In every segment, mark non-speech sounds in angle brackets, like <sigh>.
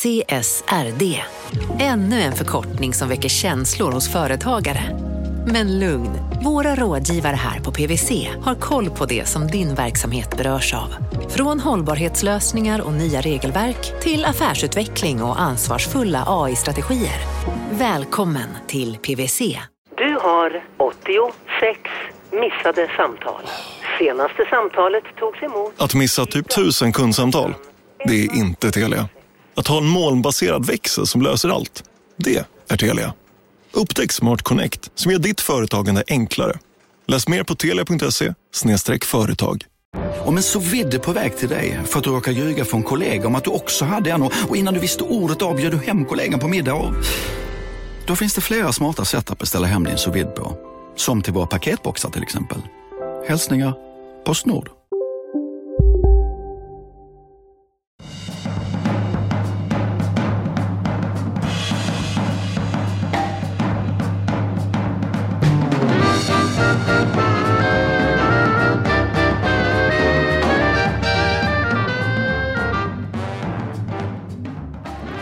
CSRD. Ännu en förkortning som väcker känslor hos företagare. Men lugn, våra rådgivare här på PWC har koll på det som din verksamhet berörs av. Från hållbarhetslösningar och nya regelverk till affärsutveckling och ansvarsfulla AI-strategier. Välkommen till PWC. Du har 86 missade samtal. Senaste samtalet togs emot... Att missa typ tusen kundsamtal, det är inte Telia. Att ha en molnbaserad växel som löser allt, det är Telia. Upptäck Smart Connect som gör ditt företagande enklare. Läs mer på telia.se företag. Om en så vidde på väg till dig för att du råkar ljuga från kollega om att du också hade en och innan du visste ordet av du hem kollegan på middag och... Då finns det flera smarta sätt att beställa hem din sous på. Som till våra paketboxar till exempel. Hälsningar Postnord.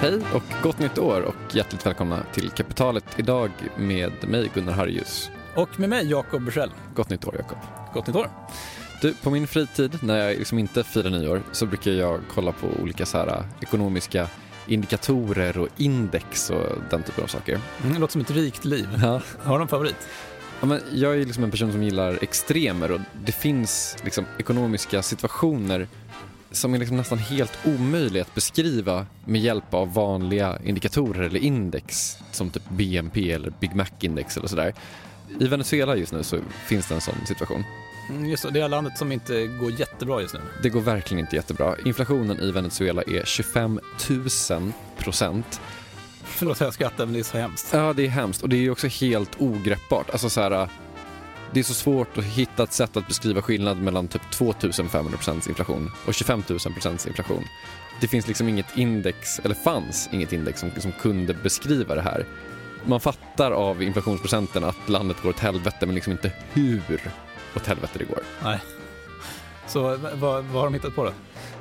Hej och gott nytt år och hjärtligt välkomna till Kapitalet idag med mig Gunnar Harjus. Och med mig Jakob Bursell. Gott nytt år Jakob. Gott nytt år. Du, på min fritid när jag liksom inte firar nyår så brukar jag kolla på olika så här äh, ekonomiska indikatorer och index och den typen av saker. Mm, det låter som ett rikt liv. Ja. Har du någon favorit? Ja, men jag är liksom en person som gillar extremer och det finns liksom ekonomiska situationer som är liksom nästan helt omöjliga att beskriva med hjälp av vanliga indikatorer eller index som typ BNP eller Big Mac-index eller sådär. I Venezuela just nu så finns det en sån situation. Mm, just det, det är landet som inte går jättebra just nu. Det går verkligen inte jättebra. Inflationen i Venezuela är 25 000 procent. Förlåt jag skrattar men det är så hemskt. Ja det är hemskt och det är också helt ogreppbart. Alltså så här, det är så svårt att hitta ett sätt att beskriva skillnad mellan typ 2500% inflation och 25 000% inflation. Det finns liksom inget index, eller fanns inget index som, som kunde beskriva det här. Man fattar av inflationsprocenten att landet går åt helvete men liksom inte hur åt helvete det går. Nej. Så vad, vad har de hittat på då?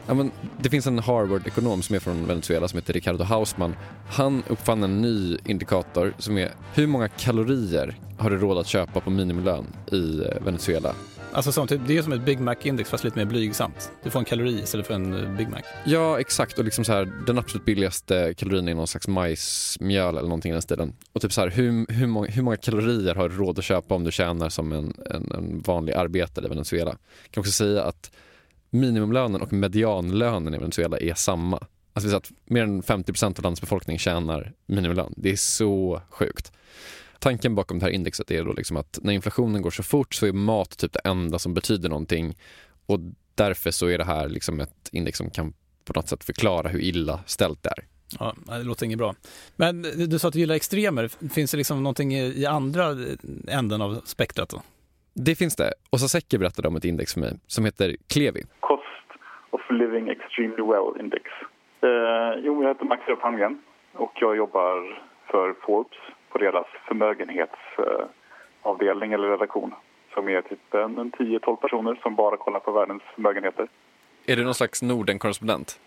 Ja, men det finns en Harvard-ekonom som är från Venezuela som heter Ricardo Hausman. Han uppfann en ny indikator som är hur många kalorier har du råd att köpa på minimilön i eh, Venezuela? Alltså som, typ, det är som ett Big Mac-index fast lite mer blygsamt. Du får en kalori istället för en eh, Big Mac. Ja, exakt. Och liksom så här, den absolut billigaste kalorin är någon slags majsmjöl eller någonting i den stilen. Och typ så här, hur, hur, många, hur många kalorier har du råd att köpa om du tjänar som en, en, en vanlig arbetare i Venezuela? Jag kan också säga att minimumlönen och medianlönen i Venezuela är samma. Alltså att mer än 50% av landets befolkning tjänar minimumlön. Det är så sjukt. Tanken bakom det här indexet är då liksom att när inflationen går så fort så är mat typ det enda som betyder någonting och därför så är det här liksom ett index som kan på något sätt förklara hur illa ställt det är. Ja, det låter inget bra. Men du sa att du gillar extremer. Finns det liksom någonting i andra änden av spektrat då? Det finns det. Åsa Secker berättade om ett index för mig som heter Klevi. Living extremely well index. Eh, jo, jag heter Max Palmgren och jag jobbar för Forbes på deras förmögenhetsavdelning eller redaktion som är typ en 10-12 personer som bara kollar på världens förmögenheter. Är du någon slags Norden-korrespondent?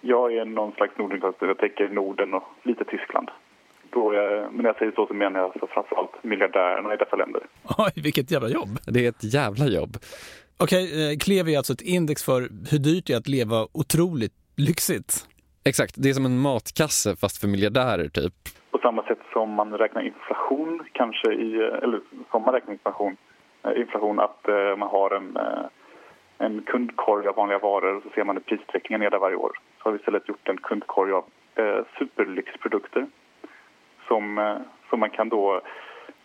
Jag är någon slags Norden-korrespondent. Jag täcker Norden och lite Tyskland. Då jag, men när jag säger så så menar jag alltså framförallt miljardärerna i dessa länder. Oj, vilket jävla jobb! Det är ett jävla jobb. Okej, eh, Klevi är alltså ett index för hur dyrt det är att leva otroligt lyxigt. Exakt, det är som en matkasse fast för miljardärer typ. På samma sätt som man räknar inflation kanske i, eller som man räknar inflation, eh, inflation att eh, man har en, en kundkorg av vanliga varor och så ser man hur prisutvecklingen är där varje år. Så har vi istället gjort en kundkorg av eh, superlyxprodukter som, eh, som man kan då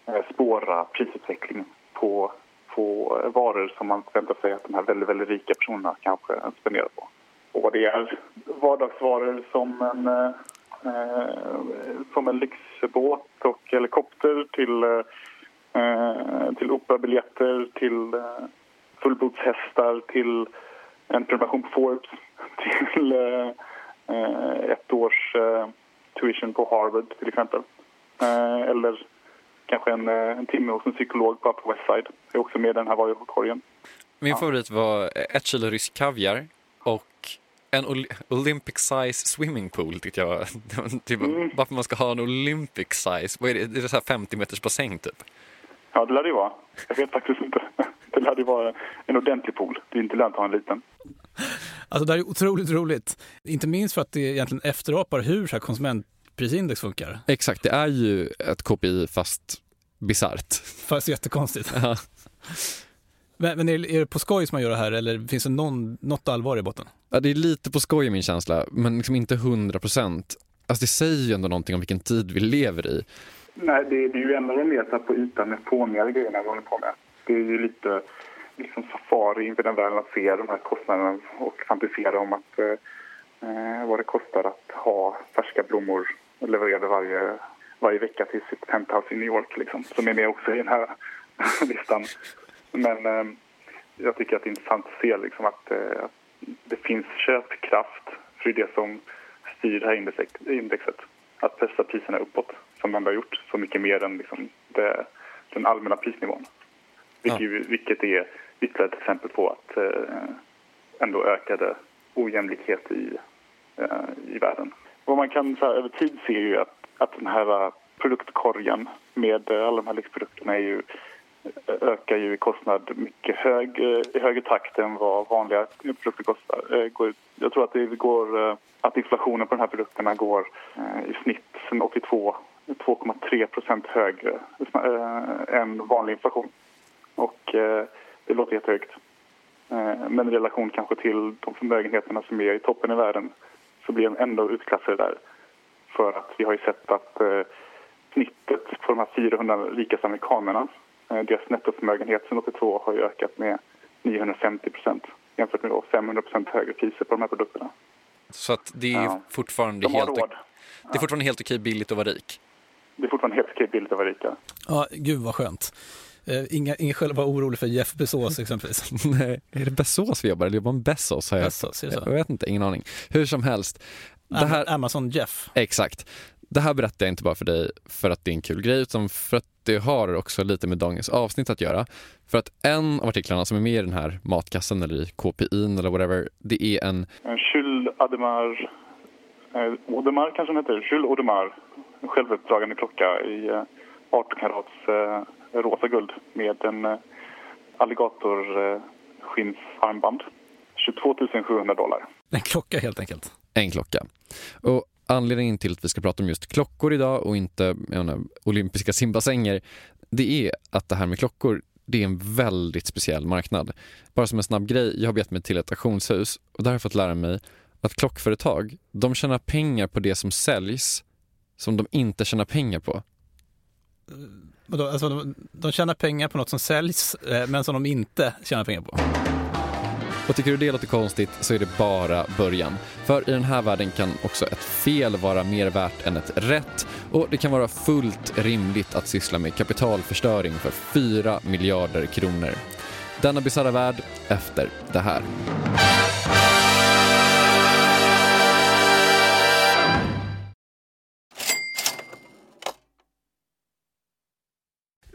eh, spåra prisutveckling på, på eh, varor som man förväntar sig att de här väldigt, väldigt rika personerna kanske spenderar på. Och det är vardagsvaror som en, eh, eh som en lyxbåt och helikopter till, eh, till operabiljetter, till eh, fullblodshästar, till en prenumeration på Forbes, <laughs> till eh, eh, ett års eh, tuition på Harvard till exempel. Eh, eller kanske en, eh, en timme hos en psykolog på Upper West Side. Det är också med i den här varukorgen. Min ja. favorit var ett kilo rysk kaviar och En ol- Olympic size swimming pool tyckte jag <laughs> var... typ, Varför man ska ha en Olympic size? Vad är det? Är det så här 50 meters bassäng typ? Ja, det lär det ju vara. Jag vet faktiskt inte. <laughs> Det lär ju vara en ordentlig pool. Det är inte lönt att ha en liten. Alltså det här är otroligt roligt. Inte minst för att det egentligen efterapar hur så här konsumentprisindex funkar. Exakt, det är ju ett KPI fast bisarrt. Fast jättekonstigt. Ja. <laughs> Men, men är, är det på skoj som man gör det här eller finns det någon, något allvar i botten? Ja, det är lite på skoj min känsla, men liksom inte 100 procent. Alltså det säger ju ändå någonting om vilken tid vi lever i. Nej, det, det är ju ändå så här på ytan med fånigare grejerna vi håller på med. Det är ju lite liksom safari inför den världen att se de här kostnaderna och fantisera om att eh, vad det kostar att ha färska blommor levererade varje, varje vecka till sitt penthouse i New York liksom, som är med också i den här <laughs> listan. Men eh, jag tycker att det är intressant att se liksom, att eh, det finns köpkraft för det är det som styr det här indexet, indexet. Att pressa priserna uppåt som ändå har gjort så mycket mer än liksom, det, den allmänna prisnivån. Vilket, ju- vilket är ytterligare ett exempel på att eh, ändå ökade ojämlikhet i, eh, i världen. Vad man kan så här, över tid se är ju att, att den här äh, produktkorgen med äh, alla de här lyxprodukterna är ju, äh, ökar ju i kostnad mycket hög, i högre takt än vad vanliga produkter kostar. Jag tror att det går, att inflationen på de här produkterna går i snitt sen 82 2,3 procent högre än vanlig inflation. Och det låter jättehögt. Men i relation kanske till de förmögenheterna som är i toppen i världen så blir de ändå utklassade där. För att vi har ju sett att eh, snittet på de här 400 rikaste amerikanerna, eh, deras nettoförmögenhet sedan 82 har ju ökat med 950 procent jämfört med då 500 procent högre priser på de här produkterna. Så att det är Ja. fortfarande De helt, råd. det är fortfarande helt okej billigt att vara rik. Det är fortfarande helt okej billigt att vara rika. Ja, gud vad skönt. Eh, Inga, ingen själv var orolig för Jeff Bezos <laughs> exempelvis. Nej, är det Bezos vi jobbar eller jobbar man Bezos? Har jag, Bezos, jag vet inte, ingen aning. Hur som helst, det här, Am- Amazon Jeff. exakt. Det här berättar jag inte bara för dig för att det är en kul grej utan för att det har också lite med dagens avsnitt att göra. För att en av artiklarna som är med i den här matkassen eller i KPI eller whatever, det är en En Jules Ademar, eh, Audemars kanske den heter, Jules Audemars, en självuppdragande klocka i eh, 18 karats eh, rosa guld med en eh, alligator eh, skinnsarmband. 22 700 dollar. En klocka helt enkelt. en klocka. Och anledningen till att vi ska prata om just klockor idag och inte menar, olympiska simbassänger, det är att det här med klockor, det är en väldigt speciell marknad. Bara som en snabb grej, jag har bett mig till ett auktionshus och där har jag fått lära mig att klockföretag, de tjänar pengar på det som säljs som de inte tjänar pengar på. Eh, vadå, Alltså, de, de tjänar pengar på något som säljs, eh, men som de inte tjänar pengar på. Och tycker du det låter konstigt så är det bara början. För i den här världen kan också ett fel vara mer värt än ett rätt och det kan vara fullt rimligt att syssla med kapitalförstöring för 4 miljarder kronor. Denna bisarra värld efter det här.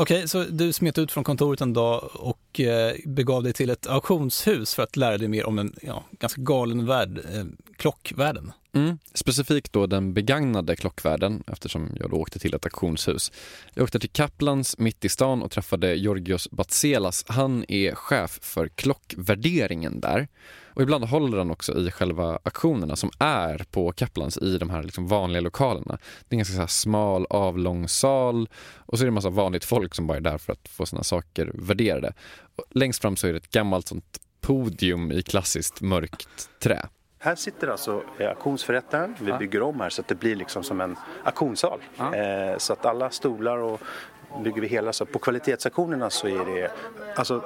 Okej, så du smet ut från kontoret en dag och eh, begav dig till ett auktionshus för att lära dig mer om en ja, ganska galen värld, eh, klockvärlden. Mm. Specifikt då den begagnade klockvärlden eftersom jag då åkte till ett auktionshus. Jag åkte till Kaplans mitt i stan och träffade Georgios Batselas. Han är chef för klockvärderingen där. Och ibland håller han också i själva auktionerna som är på Kaplans i de här liksom vanliga lokalerna. Det är en ganska så smal avlång sal och så är det en massa vanligt folk som bara är där för att få sina saker värderade. Och längst fram så är det ett gammalt sånt podium i klassiskt mörkt trä. Här sitter alltså auktionsförrättaren. Vi bygger om här så att det blir liksom som en auktionssal. Eh, så att alla stolar och bygger vi hela. Så på kvalitetsauktionerna så är det, alltså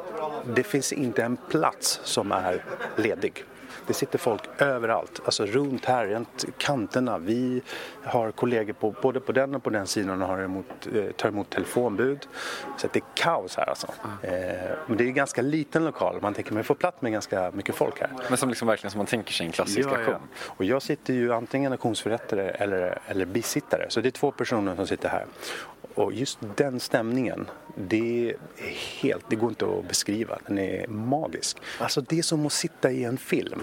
det finns inte en plats som är ledig. Det sitter folk överallt, alltså runt här, runt kanterna. Vi har kollegor på, både på den och på den sidan och har emot, eh, tar emot telefonbud. Så det är kaos här alltså. Eh, men det är en ganska liten lokal, man tänker man får plats med ganska mycket folk här. Men som liksom verkligen som man tänker sig en klassisk Ja, auktion. ja. Och jag sitter ju antingen auktionsförrättare eller, eller bisittare. Så det är två personer som sitter här. Och just den stämningen, det är helt, det går inte att beskriva. Den är magisk. Alltså det är som att sitta i en film.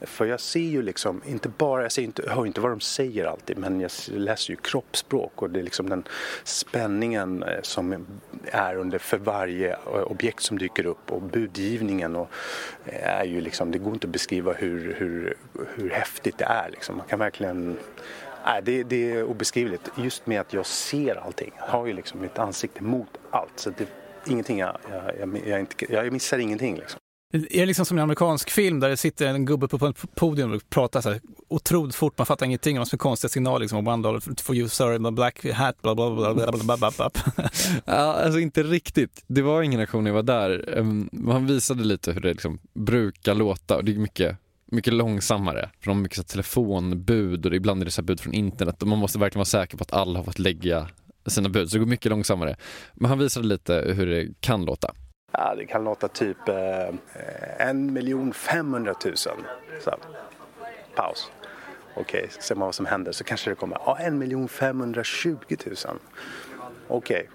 För jag ser ju liksom, inte bara, jag, ser inte, jag hör inte vad de säger alltid, men jag läser ju kroppsspråk och det är liksom den spänningen eh, som är under för varje eh, objekt som dyker upp och budgivningen och eh, är ju liksom, det går inte att beskriva hur, hur, hur häftigt det är liksom. Man kan verkligen Nej, det, det är obeskrivligt. Just med att jag ser allting. Jag har ju liksom mitt ansikte mot allt. Så det, ingenting jag, jag, jag, jag, inte, jag missar ingenting liksom. Är det liksom som en amerikansk film där det sitter en gubbe på ett podium och pratar så här otroligt fort, man fattar ingenting, och så konstiga signaler liksom, one dollar for you sir, bla, black hat, bla bla bla bla bla bla bla. <laughs> Ja, alltså inte riktigt. Det var ingen auktion när jag var där. Ehm, Han visade lite hur det liksom brukar låta och det är mycket, mycket långsammare. För de har mycket så telefonbud och ibland är det så här bud från internet och man måste verkligen vara säker på att alla har fått lägga sina bud, så det går mycket långsammare. Men han visade lite hur det kan låta. Ja, det kan låta typ eh, en miljon femhundratusen. Så, paus. Okej, ser man vad som händer så kanske det kommer ja, en miljon femhundratjugotusen. Okej,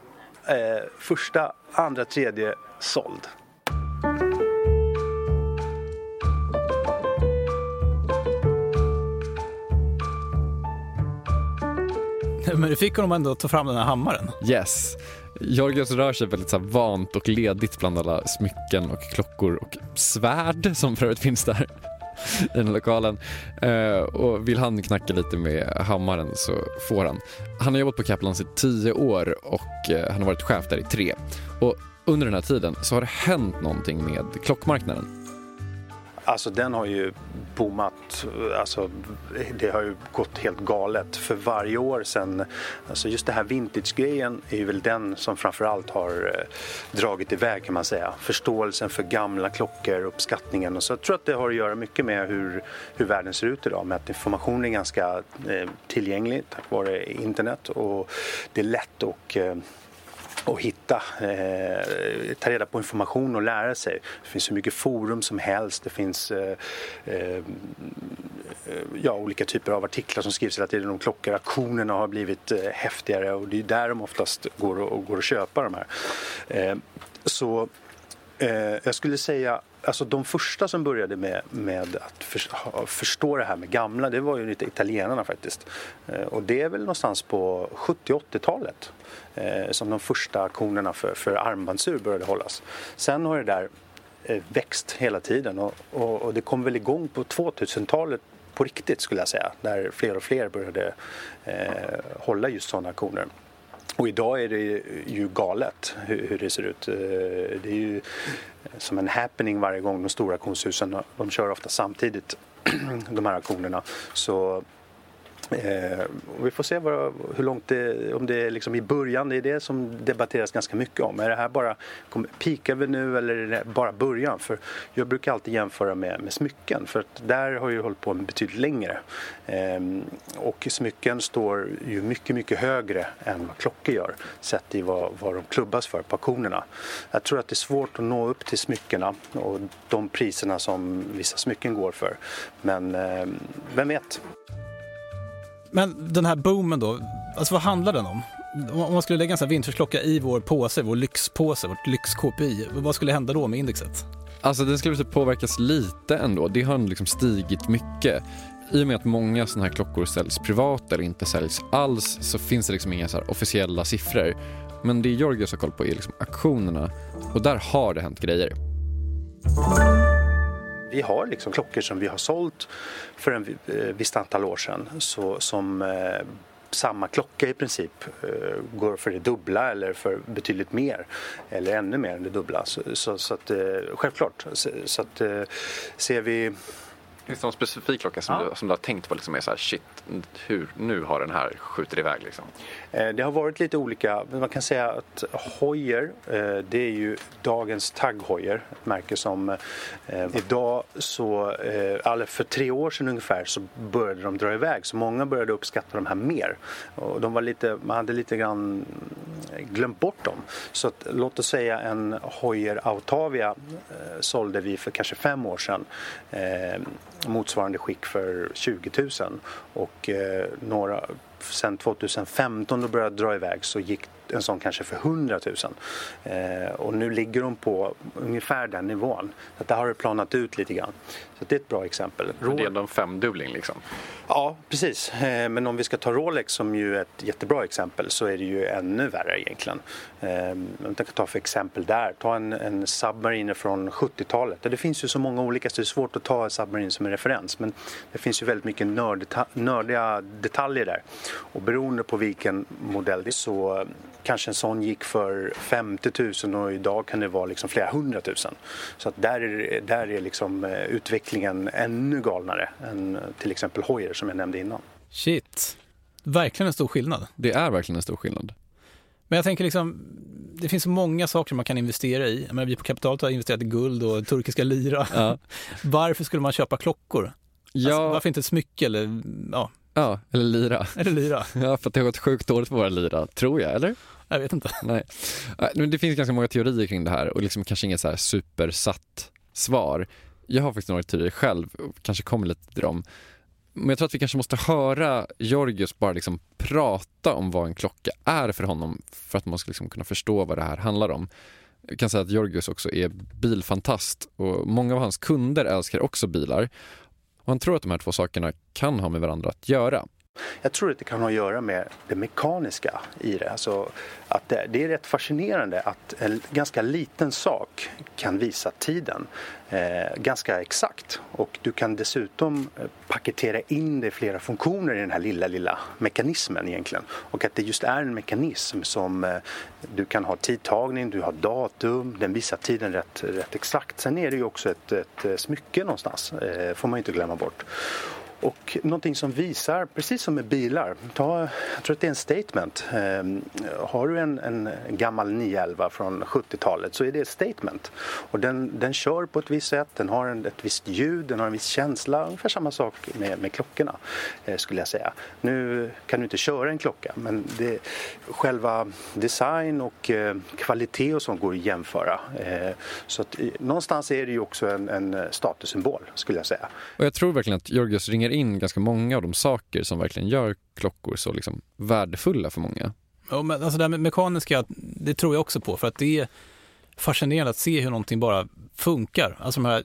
eh, första, andra, tredje såld. <laughs> Men du fick honom ändå att ta fram den här hammaren. Yes. Georgios rör sig väldigt så här vant och ledigt bland alla smycken och klockor och svärd som för övrigt finns där i den här lokalen. Eh, och vill han knacka lite med hammaren så får han. Han har jobbat på Kaplans i tio år och eh, han har varit chef där i tre. Och under den här tiden så har det hänt någonting med klockmarknaden. Alltså den har ju boomat, alltså det har ju gått helt galet för varje år sen, alltså just det här vintage-grejen är ju väl den som framförallt har eh, dragit iväg kan man säga. Förståelsen för gamla klockor, uppskattningen och så jag tror att det har att göra mycket med hur, hur världen ser ut idag med att informationen är ganska eh, tillgänglig tack vare internet och det är lätt att eh, och hitta, eh, ta reda på information och lära sig. Det finns så mycket forum som helst. Det finns eh, eh, ja, olika typer av artiklar som skrivs hela tiden om klockor. Auktionerna har blivit eh, häftigare och det är där de oftast går, och, går att köpa de här. Eh, så eh, jag skulle säga Alltså de första som började med, med att för, förstå det här med gamla, det var ju lite italienarna faktiskt. Eh, och det är väl någonstans på 70-80-talet eh, som de första auktionerna för, för armbandsur började hållas. Sen har det där eh, växt hela tiden och, och, och det kom väl igång på 2000-talet på riktigt skulle jag säga. Där fler och fler började eh, hålla just sådana auktioner. Och idag är det ju galet hur, hur det ser ut. Eh, det är ju som en happening varje gång de stora auktionshusen, de kör ofta samtidigt <clears throat> de här auktionerna. Så Eh, vi får se vad, hur långt det, om det är liksom i början, det är det som debatteras ganska mycket om. Är det här bara, pikar vi nu eller är det bara början? För jag brukar alltid jämföra med, med smycken för att där har jag hållit på med betydligt längre. Eh, och smycken står ju mycket, mycket högre än vad klockor gör sett i vad, vad de klubbas för på auktionerna. Jag tror att det är svårt att nå upp till smyckena och de priserna som vissa smycken går för. Men eh, vem vet? Men den här boomen då, alltså vad handlar den om? Om man skulle lägga en sån här vinterklocka i vår påse, vår lyxpåse, vårt lyx-KPI, vad skulle hända då med indexet? Alltså den skulle typ påverkas lite ändå. Det har liksom stigit mycket. I och med att många sådana här klockor säljs privat eller inte säljs alls så finns det liksom inga så officiella siffror. Men det Georgios har koll på är liksom auktionerna och där har det hänt grejer. Vi har liksom klockor som vi har sålt för en eh, visst antal år sedan så, som eh, samma klocka i princip eh, går för det dubbla eller för betydligt mer eller ännu mer än det dubbla. Så, så, så att, eh, självklart, så, så att, eh, ser vi Finns det någon specifik klocka som, ja. du, som du har tänkt på liksom är så här, shit, hur, nu har den här skjutit iväg liksom? Eh, det har varit lite olika, man kan säga att Hoyer, eh, det är ju dagens Tag Heuer, ett märke som eh, idag så, eller för tre år sedan ungefär så började de dra iväg så många började uppskatta de här mer. Och de var lite, man hade lite grann glömt bort dem. Så att, låt oss säga en Hoyer Autavia sålde vi för kanske fem år sedan motsvarande skick för 20 000 och eh, några, sen 2015 då började dra iväg så gick en sån kanske för 100 000. Eh, och nu ligger de på ungefär den nivån. Så där har det planat ut lite grann. Så det är ett bra exempel. Men det är ändå en femdubbling liksom? Ja, precis. Eh, men om vi ska ta Rolex som ju är ett jättebra exempel så är det ju ännu värre egentligen. Eh, jag kan ta för exempel där. Ta en, en Submarine från 70-talet. Det finns ju så många olika så det är svårt att ta Submarine som en referens. Men det finns ju väldigt mycket nördiga detaljer där. Och beroende på vilken modell det är så kanske en sån gick för 50 000 och idag kan det vara liksom flera hundratusen. Så att där är, där är liksom eh, utvecklingen ännu galnare än eh, till exempel Hoyer som jag nämnde innan. Shit, verkligen en stor skillnad. Det är verkligen en stor skillnad. Men jag tänker liksom, det finns så många saker man kan investera i. Jag menar, vi på kapitalet har investerat i guld och turkiska lira. Ja. <laughs> Varför skulle man köpa klockor? Ja. Alltså, varför inte ett smycke eller ja, Ja, eller lira. Eller lira. <laughs> Ja, för att det har gått sjukt dåligt på våra lira, tror jag, eller? Jag vet inte. Nej. Men det finns ganska många teorier kring det här och liksom kanske inget så här supersatt svar. Jag har faktiskt några teorier själv och kanske kommer lite till dem. Men jag tror att vi kanske måste höra Georgios bara liksom prata om vad en klocka är för honom för att man ska liksom kunna förstå vad det här handlar om. Jag kan säga att Georgios också är bilfantast och många av hans kunder älskar också bilar. Och han tror att de här två sakerna kan ha med varandra att göra. Jag tror att det kan ha att göra med det mekaniska i det. Alltså att det, det är rätt fascinerande att en ganska liten sak kan visa tiden eh, ganska exakt. Och du kan dessutom eh, paketera in det i flera funktioner i den här lilla, lilla mekanismen egentligen. Och att det just är en mekanism som eh, du kan ha tidtagning, du har datum, den visar tiden rätt, rätt exakt. Sen är det ju också ett, ett eh, smycke någonstans, eh, får man inte glömma bort. Och någonting som visar, precis som med bilar, ta, jag tror att det är en statement. Eh, har du en, en gammal 911 från 70-talet så är det ett statement. Och den, den kör på ett visst sätt, den har en, ett visst ljud, den har en viss känsla. Ungefär samma sak med, med klockorna eh, skulle jag säga. Nu kan du inte köra en klocka men det, själva design och eh, kvalitet och sånt går att jämföra. Eh, så att, eh, någonstans är det ju också en, en eh, statussymbol skulle jag säga. Och jag tror verkligen att Georgios ringer in ganska många av de saker som verkligen gör klockor så liksom värdefulla för många. Ja, men alltså det här med mekaniska, det tror jag också på för att det är fascinerande att se hur någonting bara funkar. Alltså de här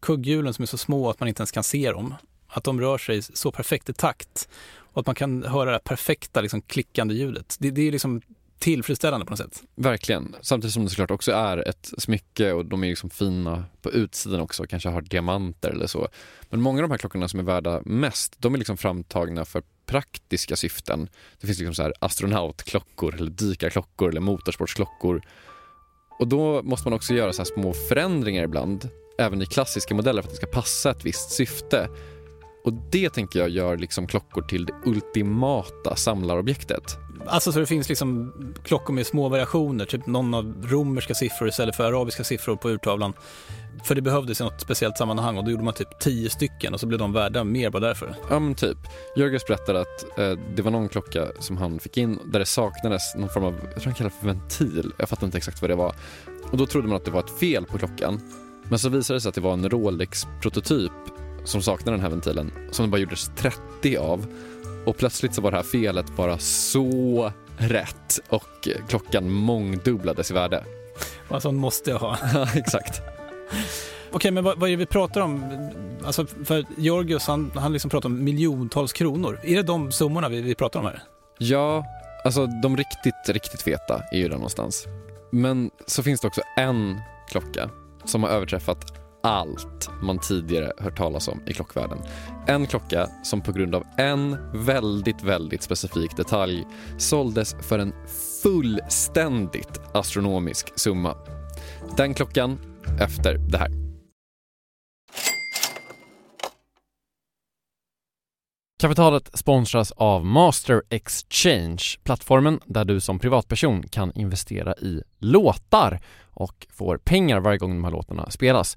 kugghjulen som är så små att man inte ens kan se dem. Att de rör sig så perfekt i takt och att man kan höra det perfekta liksom, klickande ljudet. Det, det är liksom tillfredsställande på något sätt. Verkligen. Samtidigt som det såklart också är ett smycke och de är liksom fina på utsidan också, kanske har diamanter eller så. Men många av de här klockorna som är värda mest, de är liksom framtagna för praktiska syften. Det finns liksom så här astronautklockor eller dykarklockor eller motorsportsklockor. Och då måste man också göra så små förändringar ibland, även i klassiska modeller för att det ska passa ett visst syfte. Och det tänker jag gör liksom klockor till det ultimata samlarobjektet. Alltså så det finns liksom klockor med små variationer, typ någon av romerska siffror istället för arabiska siffror på urtavlan. För det behövdes i något speciellt sammanhang och då gjorde man typ tio stycken och så blev de värda mer bara därför. Ja men typ. Jörgens berättade att eh, det var någon klocka som han fick in där det saknades någon form av, jag tror han kallade det för ventil. Jag fattar inte exakt vad det var. Och då trodde man att det var ett fel på klockan. Men så visade det sig att det var en Rolex-prototyp som saknade den här ventilen som det bara gjordes 30 av. Och plötsligt så var det här felet bara så rätt och klockan mångdubblades i värde. Och sån måste jag ha. <laughs> Ja, exakt. Okej, men vad, vad är det vi pratar om? Alltså, för Georgios, han, han liksom pratar om miljontals kronor. Är det de summorna vi, vi pratar om här? Ja, alltså de riktigt, riktigt feta är ju där någonstans. Men så finns det också en klocka som har överträffat allt man tidigare hört talas om i klockvärlden. En klocka som på grund av en väldigt, väldigt specifik detalj såldes för en fullständigt astronomisk summa. Den klockan efter det här. Kapitalet sponsras av Master Exchange, plattformen där du som privatperson kan investera i låtar och får pengar varje gång de här låtarna spelas.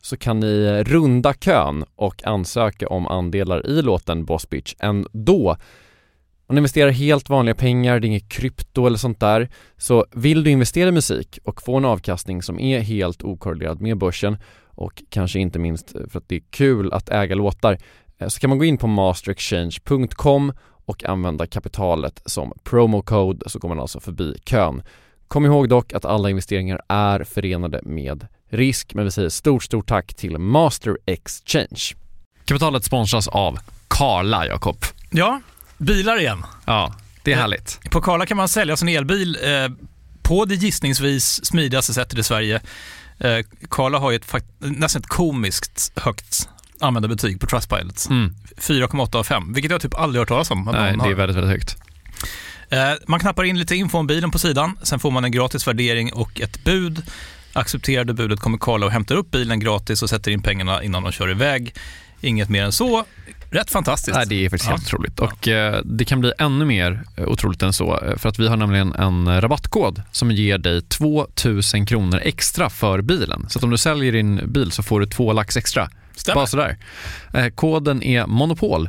så kan ni runda kön och ansöka om andelar i låten Boss Bitch ändå. Om ni investerar helt vanliga pengar, det är inget krypto eller sånt där, så vill du investera i musik och få en avkastning som är helt okorrelerad med börsen och kanske inte minst för att det är kul att äga låtar, eh, så kan man gå in på masterexchange.com och använda kapitalet som promocode så går man alltså förbi kön. Kom ihåg dock att alla investeringar är förenade med risk, men vi säger stort, stort tack till Master Exchange. Kapitalet sponsras av Karla, Jakob. Ja, bilar igen. Ja, det är eh, härligt. På Karla kan man sälja sin elbil eh, på det gissningsvis smidigaste sättet i Sverige. Eh, Karla har ju ett nästan ett komiskt högt användarbetyg på Trustpilot. Mm. 4,8 av 5, vilket jag typ aldrig hört talas om. Nej, det är väldigt, väldigt högt. Eh, man knappar in lite info om bilen på sidan, sen får man en gratis värdering och ett bud. Accepterar du budet kommer Karla och hämtar upp bilen gratis och sätter in pengarna innan de kör iväg. Inget mer än så. Rätt fantastiskt. Nej, det är faktiskt ja. helt otroligt. Och eh, det kan bli ännu mer eh, otroligt än så. Eh, för att vi har nämligen en rabattkod som ger dig 2000 kronor extra för bilen. Så att om du säljer din bil så får du två lax extra. Stämmer. Bara sådär. Eh, koden är Monopol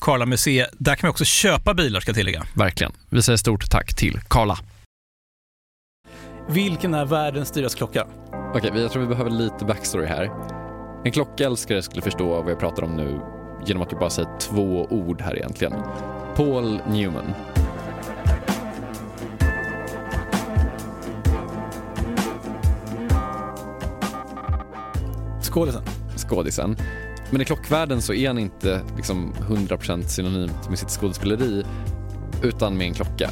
Karla Museet. Där kan man också köpa bilar ska jag tillägga. Verkligen. Vi säger stort tack till Karla. Vilken är världens dyraste klocka? Okej, okay, jag tror vi behöver lite backstory här. En klockälskare skulle förstå vad jag pratar om nu genom att vi bara säger två ord här egentligen. Paul Newman. Skådisen. Skådisen. Men i klockvärlden så är han inte liksom 100% synonymt med sitt skådespeleri utan med en klocka.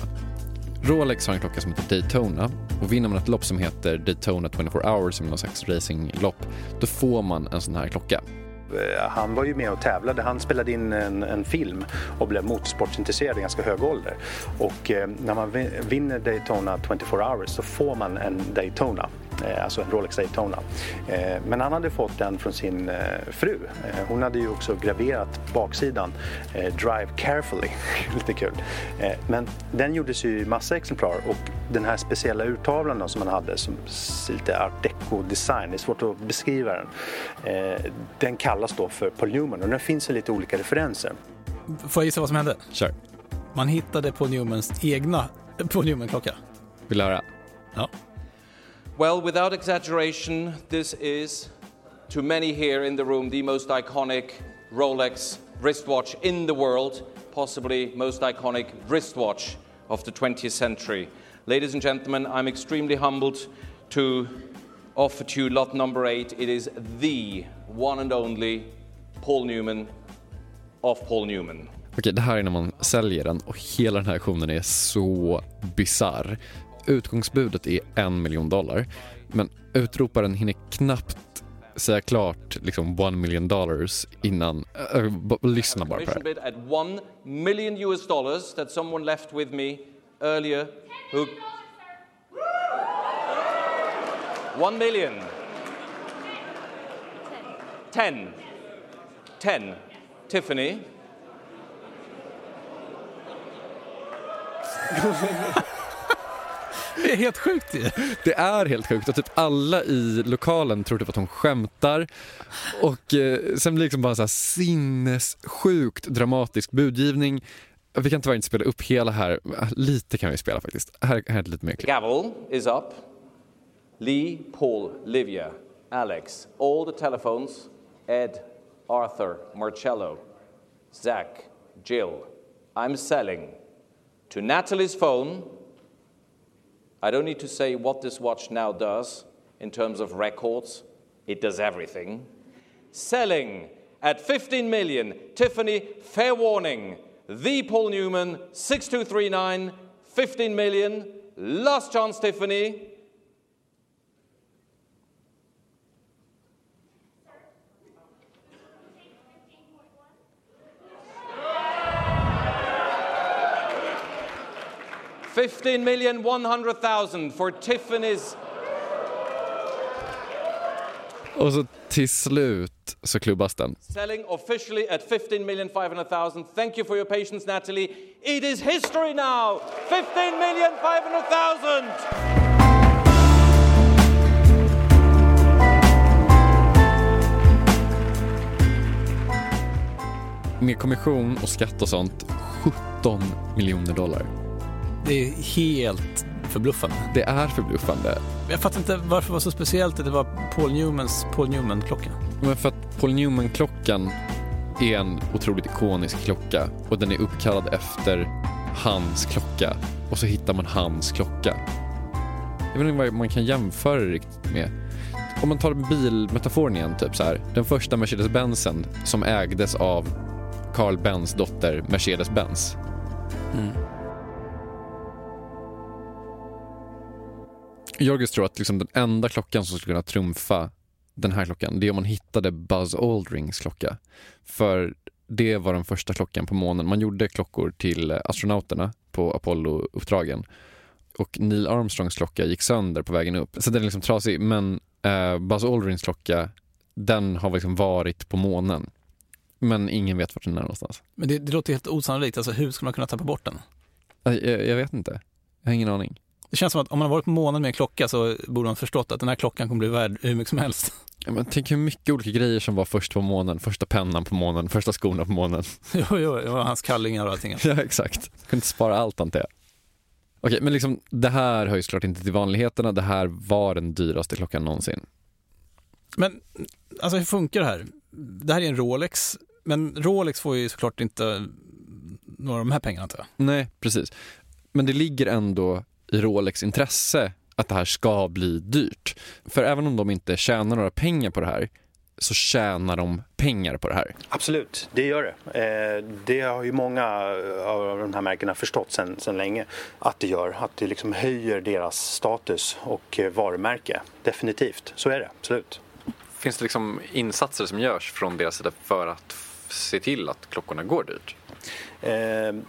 Rolex har en klocka som heter Daytona och vinner man ett lopp som heter Daytona 24 hours, som är någon slags racinglopp, då får man en sån här klocka. Eh, han var ju med och tävlade. Han spelade in en, en film och blev motorsportsintresserad i ganska hög ålder. Och eh, när man vinner Daytona 24 hours så får man en Daytona. Eh, alltså en Rolex Daytona. Eh, men han hade fått den från sin eh, fru. Hon hade ju också graverat baksidan Drive carefully, <laughs> lite kul. Men den gjordes ju i massa exemplar och den här speciella urtavlan som han hade som lite art deco-design, det är svårt att beskriva den. Den kallas då för Paul Newman och den finns i lite olika referenser. Får jag gissa vad som hände? Kör. Man hittade Paul Newmans egna Paul Newman-klocka. Vill du höra? Ja. Well, without exaggeration, this is, to many here in the room, the most iconic Rolex wristwatch in the world, possibly most iconic wristwatch of the 20th century. Ladies and gentlemen, I'm extremely humbled to offer to you lot number eight. It is the one and only Paul Newman of Paul Newman. Okej, det här är när man säljer den och hela den här auktionen är så bizarr. Utgångsbudet är en miljon dollar, men utroparen hinner knappt säga klart liksom one million dollars innan... Äh, lyssna bara på det här. At one million US dollars that someone left with me earlier who... One million. Ten. Ten. Tiffany. <laughs> Det är helt sjukt ju. Det är helt sjukt och typ alla i lokalen tror typ att hon skämtar. Och eh, sen blir det liksom bara så här sinnessjukt dramatisk budgivning. Vi kan tyvärr inte spela upp hela här. Lite kan vi spela faktiskt. Här, här är det lite mer klipp. Gavel is up. Lee, Paul, Livia, Alex, all the telephones, Ed, Arthur, Marcello, Zach, Jill. I'm selling to Natalie's phone I don't need to say what this watch now does in terms of records. It does everything. Selling at 15 million, Tiffany, fair warning. The Paul Newman, 6239, 15 million. Last chance, Tiffany. 15 million 100,000 for Tiffany's Och så till slut så klubbas den. Selling officially at 15 million 500,000. Thank you for your patience Natalie. It is history now. 15 million 500,000. Med kommission och skatt och sånt 17 miljoner dollar. Det är helt förbluffande. Det är förbluffande. Jag fattar inte varför det var så speciellt att det var Paul Newmans Paul Newman-klocka. Men för att Paul Newman-klockan är en otroligt ikonisk klocka och den är uppkallad efter hans klocka och så hittar man hans klocka. Jag vet inte vad man kan jämföra det riktigt med. Om man tar bilmetaforen igen, typ så här. Den första Mercedes-Benzen som ägdes av Carl Benz dotter Mercedes-Benz. Mm. Jorgis tror att liksom den enda klockan som skulle kunna trumfa den här klockan, det är om man hittade Buzz Aldrings klocka. För det var den första klockan på månen. Man gjorde klockor till astronauterna på Apollo-uppdragen. Och Neil Armstrongs klocka gick sönder på vägen upp. Så den är liksom trasig. Men eh, Buzz Aldrings klocka, den har liksom varit på månen. Men ingen vet vart den är någonstans. Men det, det låter helt osannolikt. Alltså, hur ska man kunna tappa bort den? Jag, jag vet inte. Jag har ingen aning. Det känns som att om man har varit på månen med en klocka så borde man förstått att den här klockan kommer bli värd hur mycket som helst. Ja, men tänk hur mycket olika grejer som var först på månen. Första pennan på månen, första skorna på månen. <laughs> jo, jo, det var hans kallingar och allting. <laughs> ja, exakt. Kunde inte spara allt antar jag. Okej, men liksom det här hör ju såklart inte till vanligheterna. Det här var den dyraste klockan någonsin. Men alltså hur funkar det här? Det här är en Rolex, men Rolex får ju såklart inte några av de här pengarna antar jag. Nej, precis. Men det ligger ändå i Rolex intresse att det här ska bli dyrt. För även om de inte tjänar några pengar på det här så tjänar de pengar på det här. Absolut, det gör det. Eh, det har ju många av de här märkena förstått sedan sen länge att det gör. Att det liksom höjer deras status och varumärke. Definitivt, så är det. Absolut. finns det liksom insatser som görs från deras sida för att se till att klockorna går dyrt? Eh,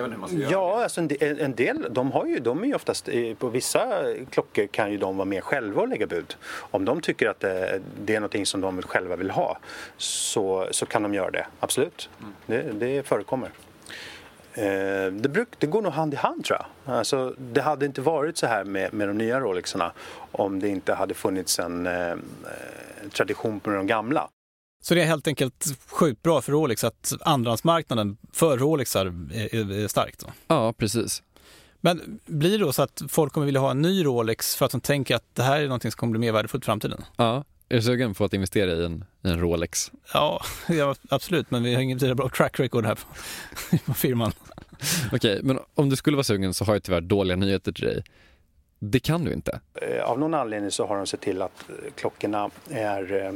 Jag vet inte hur man ska göra. Ja, alltså en del, en del de, har ju, de är ju oftast, eh, på vissa klockor kan ju de vara med själva och lägga bud. Om de tycker att det, det är någonting som de själva vill ha så, så kan de göra det, absolut. Det, det förekommer. Eh, det, bruk, det går nog hand i hand tror jag. Alltså, det hade inte varit så här med, med de nya Rolexarna om det inte hade funnits en eh, eh, tradition på de gamla. Så det är helt enkelt sjukt bra för Rolex att andrahandsmarknaden för Rolexar är, är, är starkt. Då. Ja, precis. Men blir det då så att folk kommer vilja ha en ny Rolex för att de tänker att det här är någonting som kommer bli mer värdefullt i framtiden? Ja. Är du sugen på att investera i en, i en Rolex? Ja, <laughs> ja, absolut, men vi har inget bra track record här på, <laughs> på firman. Okej, men om du skulle vara sugen så har jag tyvärr dåliga nyheter till dig. Det kan du inte. Eh, Av någon anledning så har de sett till att eh, klockorna är...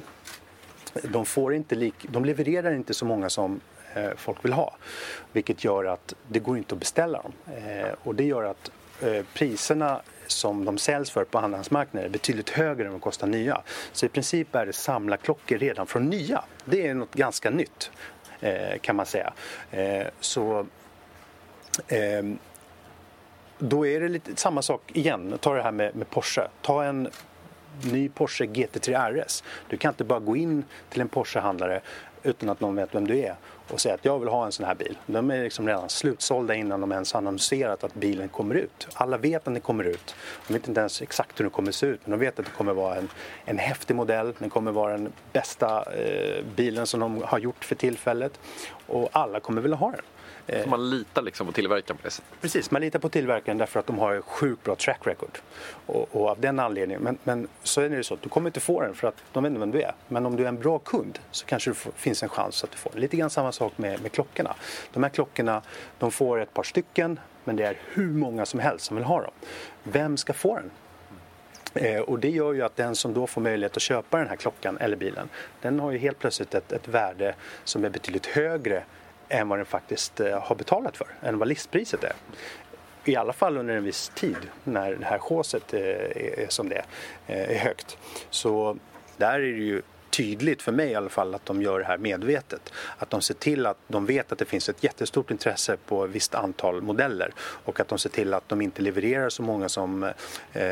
De, får inte lik, de levererar inte så många som eh, folk vill ha. Vilket gör att det går inte att beställa dem. Eh, Och det gör att eh, priserna som de säljs för på andrahandsmarknaden är betydligt högre än de kostar nya. Så i princip är det samlarklockor redan från nya. Det är något ganska nytt eh, kan man säga. Eh, Så ehm, då är det lite samma sak igen. Ta det här med, med Porsche. Ta en ny Porsche GT3 RS. Du kan inte bara gå in till en Porsche-handlare utan att någon vet vem du är och säga att jag vill ha en sån här bil. De är liksom redan slutsålda innan de ens har annonserat att bilen kommer ut. Alla vet att den kommer ut. De vet inte ens exakt hur den kommer se ut men de vet att det kommer vara en, en häftig modell. Den kommer vara den bästa eh, bilen som de har gjort för tillfället och alla kommer vilja ha den. Så man litar liksom på tillverkaren på det sättet. Precis, man litar på tillverkaren därför att de har ett sjukt bra track record. Och, och av den anledningen. Men, men så är det så att du kommer inte få den för att de vet inte vem du är. Men om du är en bra kund så kanske det finns en chans att du får den. Lite grann samma sak med, med klockorna. De här klockorna, de får ett par stycken men det är hur många som helst som vill ha dem. Vem ska få den? Eh, och det gör ju att den som då får möjlighet att köpa den här klockan eller bilen, den har ju helt plötsligt ett, ett värde som är betydligt högre än vad den faktiskt eh, har betalat för, än vad listpriset är. I alla fall under en viss tid när det här chåset eh, är, som det är, eh, är högt. Så där är det ju tydligt för mig i alla fall att de gör det här medvetet. Att de ser till att de vet att det finns ett jättestort intresse på ett visst antal modeller och att de ser till att de inte levererar så många som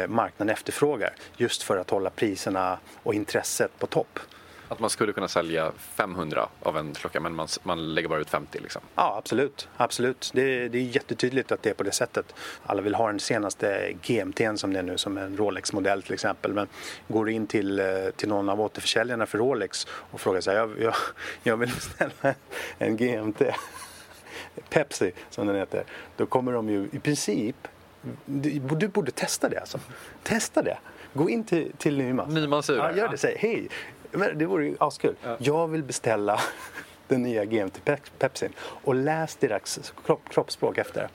marknaden efterfrågar just för att hålla priserna och intresset på topp. Att man skulle kunna sälja 500 av en klocka men man, man lägger bara ut 50 liksom. Ja, absolut. absolut. Det, det är jättetydligt att det är på det sättet. Alla vill ha den senaste GMT'n som det är nu, som en Rolex-modell till exempel. Men går du in till, eh, till någon av återförsäljarna för Rolex och frågar så här, jag, jag, jag vill beställa en GMT, Pepsi som den heter. Då kommer de ju i princip, du, borde testa det alltså. Testa det. Gå in till, till Nymans. Nymans ur, Ja, gör det. Säg hej. Men det vore ju askul. Jag vill beställa <laughs> den nya GMT Pep- Pepsin och läs deras kropp, kroppsspråk efter.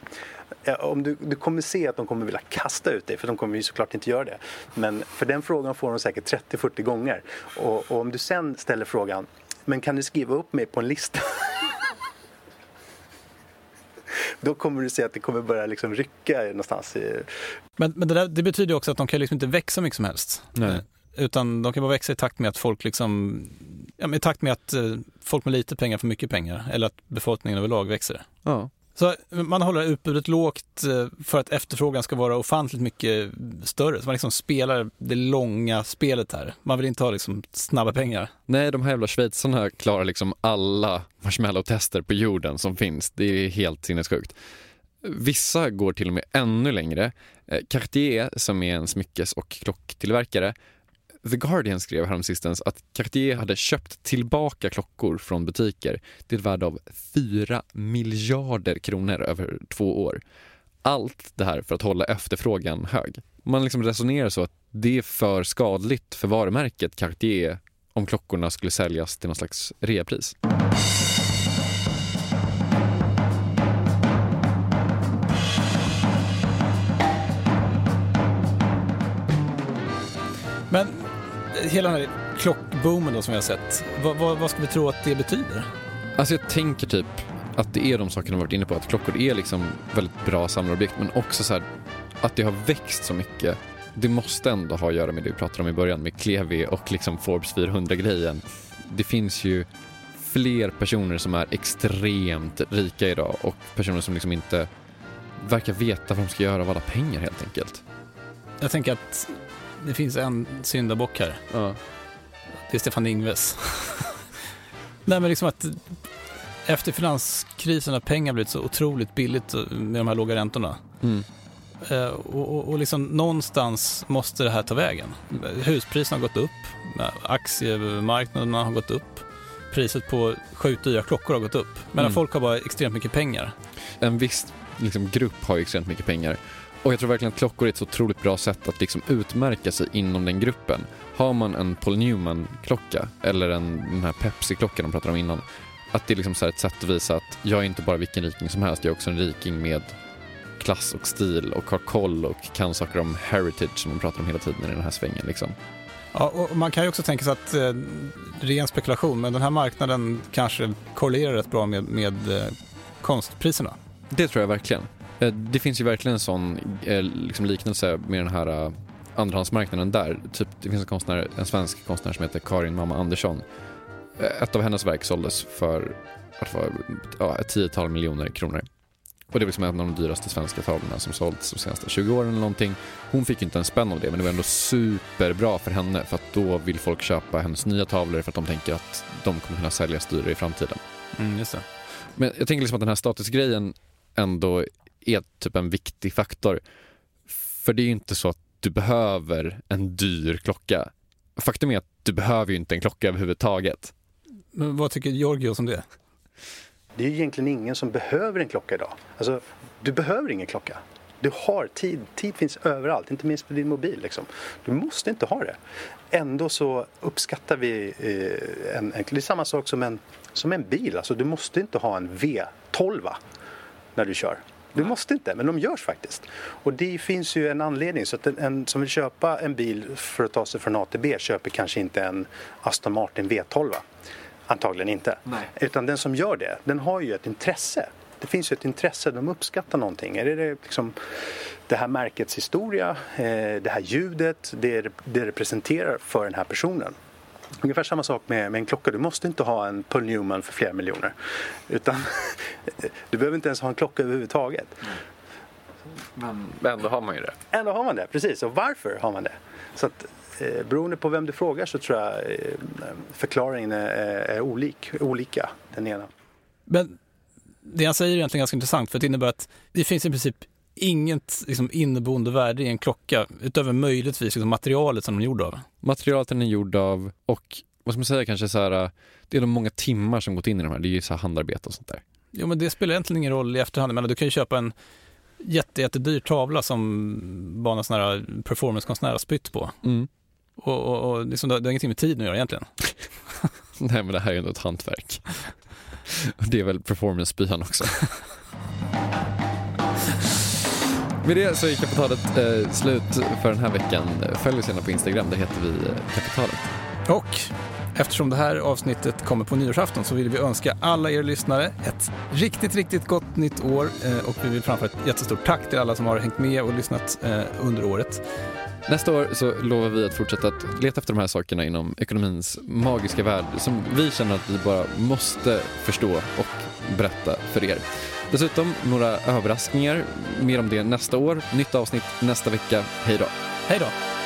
Ja, Om du, du kommer se att de kommer vilja kasta ut dig, för de kommer ju såklart inte göra det. Men för den frågan får de säkert 30-40 gånger. Och, och om du sen ställer frågan, men kan du skriva upp mig på en lista? <laughs> Då kommer du se att det kommer börja liksom rycka någonstans. I, Men, men det, där, det betyder ju också att de kan liksom inte växa mycket som helst. Nej. Eh, Utan de kan bara växa i takt med att folk liksom, ja, i takt med att eh, folk med lite pengar får mycket pengar eller att befolkningen överlag växer. Ja. Så man håller utbudet lågt eh, för att efterfrågan ska vara ofantligt mycket större. Så man liksom spelar det långa spelet här. Man vill inte ha liksom snabba pengar. Nej, de här jävla schweizarna klarar liksom alla marshmallow-tester på jorden som finns. Det är helt sinnessjukt. Vissa går till och med ännu längre. Eh, Cartier, som är en smyckes och klocktillverkare, The Guardian skrev häromsistens att Cartier hade köpt tillbaka klockor från butiker till ett värde av 4 miljarder kronor över två år. Allt det här för att hålla efterfrågan hög. Man liksom resonerar så att det är för skadligt för varumärket Cartier om klockorna skulle säljas till någon slags reapris. Hela den här klockboomen då som vi har sett, vad, vad, vad ska vi tro att det betyder? Alltså jag tänker typ att det är de sakerna vi varit inne på, att klockor är liksom väldigt bra samlarobjekt men också så här att det har växt så mycket det måste ändå ha att göra med det vi pratade om i början med Klevi och liksom Forbes 400-grejen. Det finns ju fler personer som är extremt rika idag och personer som liksom inte verkar veta vad de ska göra av alla pengar helt enkelt. Jag tänker att det finns en syndabock här. Ja. Det är Stefan Ingves. <laughs> Nej men liksom att efter finanskrisen har pengar blivit så otroligt billigt med de här låga räntorna. Mm. Eh, och, och, och liksom någonstans måste det här ta vägen. Huspriserna har gått upp, aktiemarknaderna har gått upp, priset på sjukt dyra klockor har gått upp. Men Mm. folk har bara extremt mycket pengar. En viss liksom, grupp har extremt mycket pengar. Och jag tror verkligen att klockor är ett så otroligt bra sätt att liksom utmärka sig inom den gruppen. Har man en Paul Newman-klocka eller en, den här Pepsi-klockan de pratade om innan. Att det är liksom så här ett sätt att visa att jag är inte bara vilken riking som helst, jag är också en riking med klass och stil och har koll och kan saker om heritage som de pratar om hela tiden i den här svängen. Liksom. Ja, och man kan ju också tänka sig att eh, ren spekulation, men den här marknaden kanske korrelerar rätt bra med, med eh, konstpriserna. Det tror jag verkligen. Eh, Det finns ju verkligen en sån eh, liksom liknelse med den här eh, andrahandsmarknaden där. Typ, det finns en, konstnär, en svensk konstnär som heter Karin Mamma Andersson. Ett av hennes verk såldes för var, ja, ett tiotal miljoner kronor. Och det är liksom en av de dyraste svenska tavlorna som sålts de senaste 20 åren eller någonting. Hon fick ju inte en spänn av det, men det var ändå superbra för henne för att då vill folk köpa hennes nya tavlor för att de tänker att de kommer kunna säljas dyrare i framtiden. Mm, just det. Men jag tänker liksom att den här statusgrejen ändå är typ en viktig faktor. För det är ju inte så att du behöver en dyr klocka. Faktum är att du behöver ju inte en klocka överhuvudtaget. Men vad tycker Georgios om det? Det är ju egentligen ingen som behöver en klocka idag. Alltså, du behöver ingen klocka. Du har tid. Tid finns överallt, inte minst på din mobil. Liksom. Du måste inte ha det. Ändå så uppskattar vi eh, en, en... Det är samma sak som en, som en bil. Alltså, du måste inte ha en V12 när du kör. Du måste inte, men de görs faktiskt. Och det finns ju en anledning. Så att en, en som vill köpa en bil för att ta sig från A till B köper kanske inte en Aston Martin V12. Antagligen inte. Utan den som gör det, den har ju ett intresse. Det finns ju ett intresse, de uppskattar någonting. Är det det, liksom, det här märkets historia, eh, det här ljudet, det det representerar för den här personen. Ungefär samma sak med, med en klocka. Du måste inte ha en Paul Newman för flera miljoner. Utan <laughs> du behöver inte ens ha en klocka överhuvudtaget. Men ändå har man ju det. Ändå har man det, precis. Och varför har man det? Så att, eh, beroende på vem du frågar så tror jag eh, förklaringen är, är olik, olika den ena. Men det han säger är egentligen ganska intressant för det innebär att det finns i princip inget liksom, inneboende värde i en klocka utöver möjligtvis liksom, materialet som den är gjord av. Materialet den är gjord av och vad ska man säga kanske så här, det är de många timmar som gått in i de här. Det är ju så här handarbete och sånt där. Jo, men det spelar egentligen ingen roll i efterhand. Men du kan ju köpa en jätte, jättedyr tavla som bara sån här performancekonstnär har spytt på. Mm. Och, och, och liksom, det har ingenting med tiden att göra egentligen. <laughs> Nej men det här är ju ändå ett hantverk. Och det är väl performance-spyan också. <laughs> Med det så är kapitalet eh, slut för den här veckan. Följ oss gärna på Instagram, där heter vi eh, Kapitalet. Och eftersom det här avsnittet kommer på nyårsafton så vill vi önska alla er lyssnare ett riktigt, riktigt gott nytt år. Eh, och vi vill framföra ett jättestort tack till alla som har hängt med och lyssnat eh, under året. Nästa år så lovar vi att fortsätta att leta efter de här sakerna inom ekonomins magiska värld som vi känner att vi bara måste förstå och berätta för er. Dessutom några överraskningar, mer om det nästa år. Nytt avsnitt nästa vecka. Hej då! Hej då!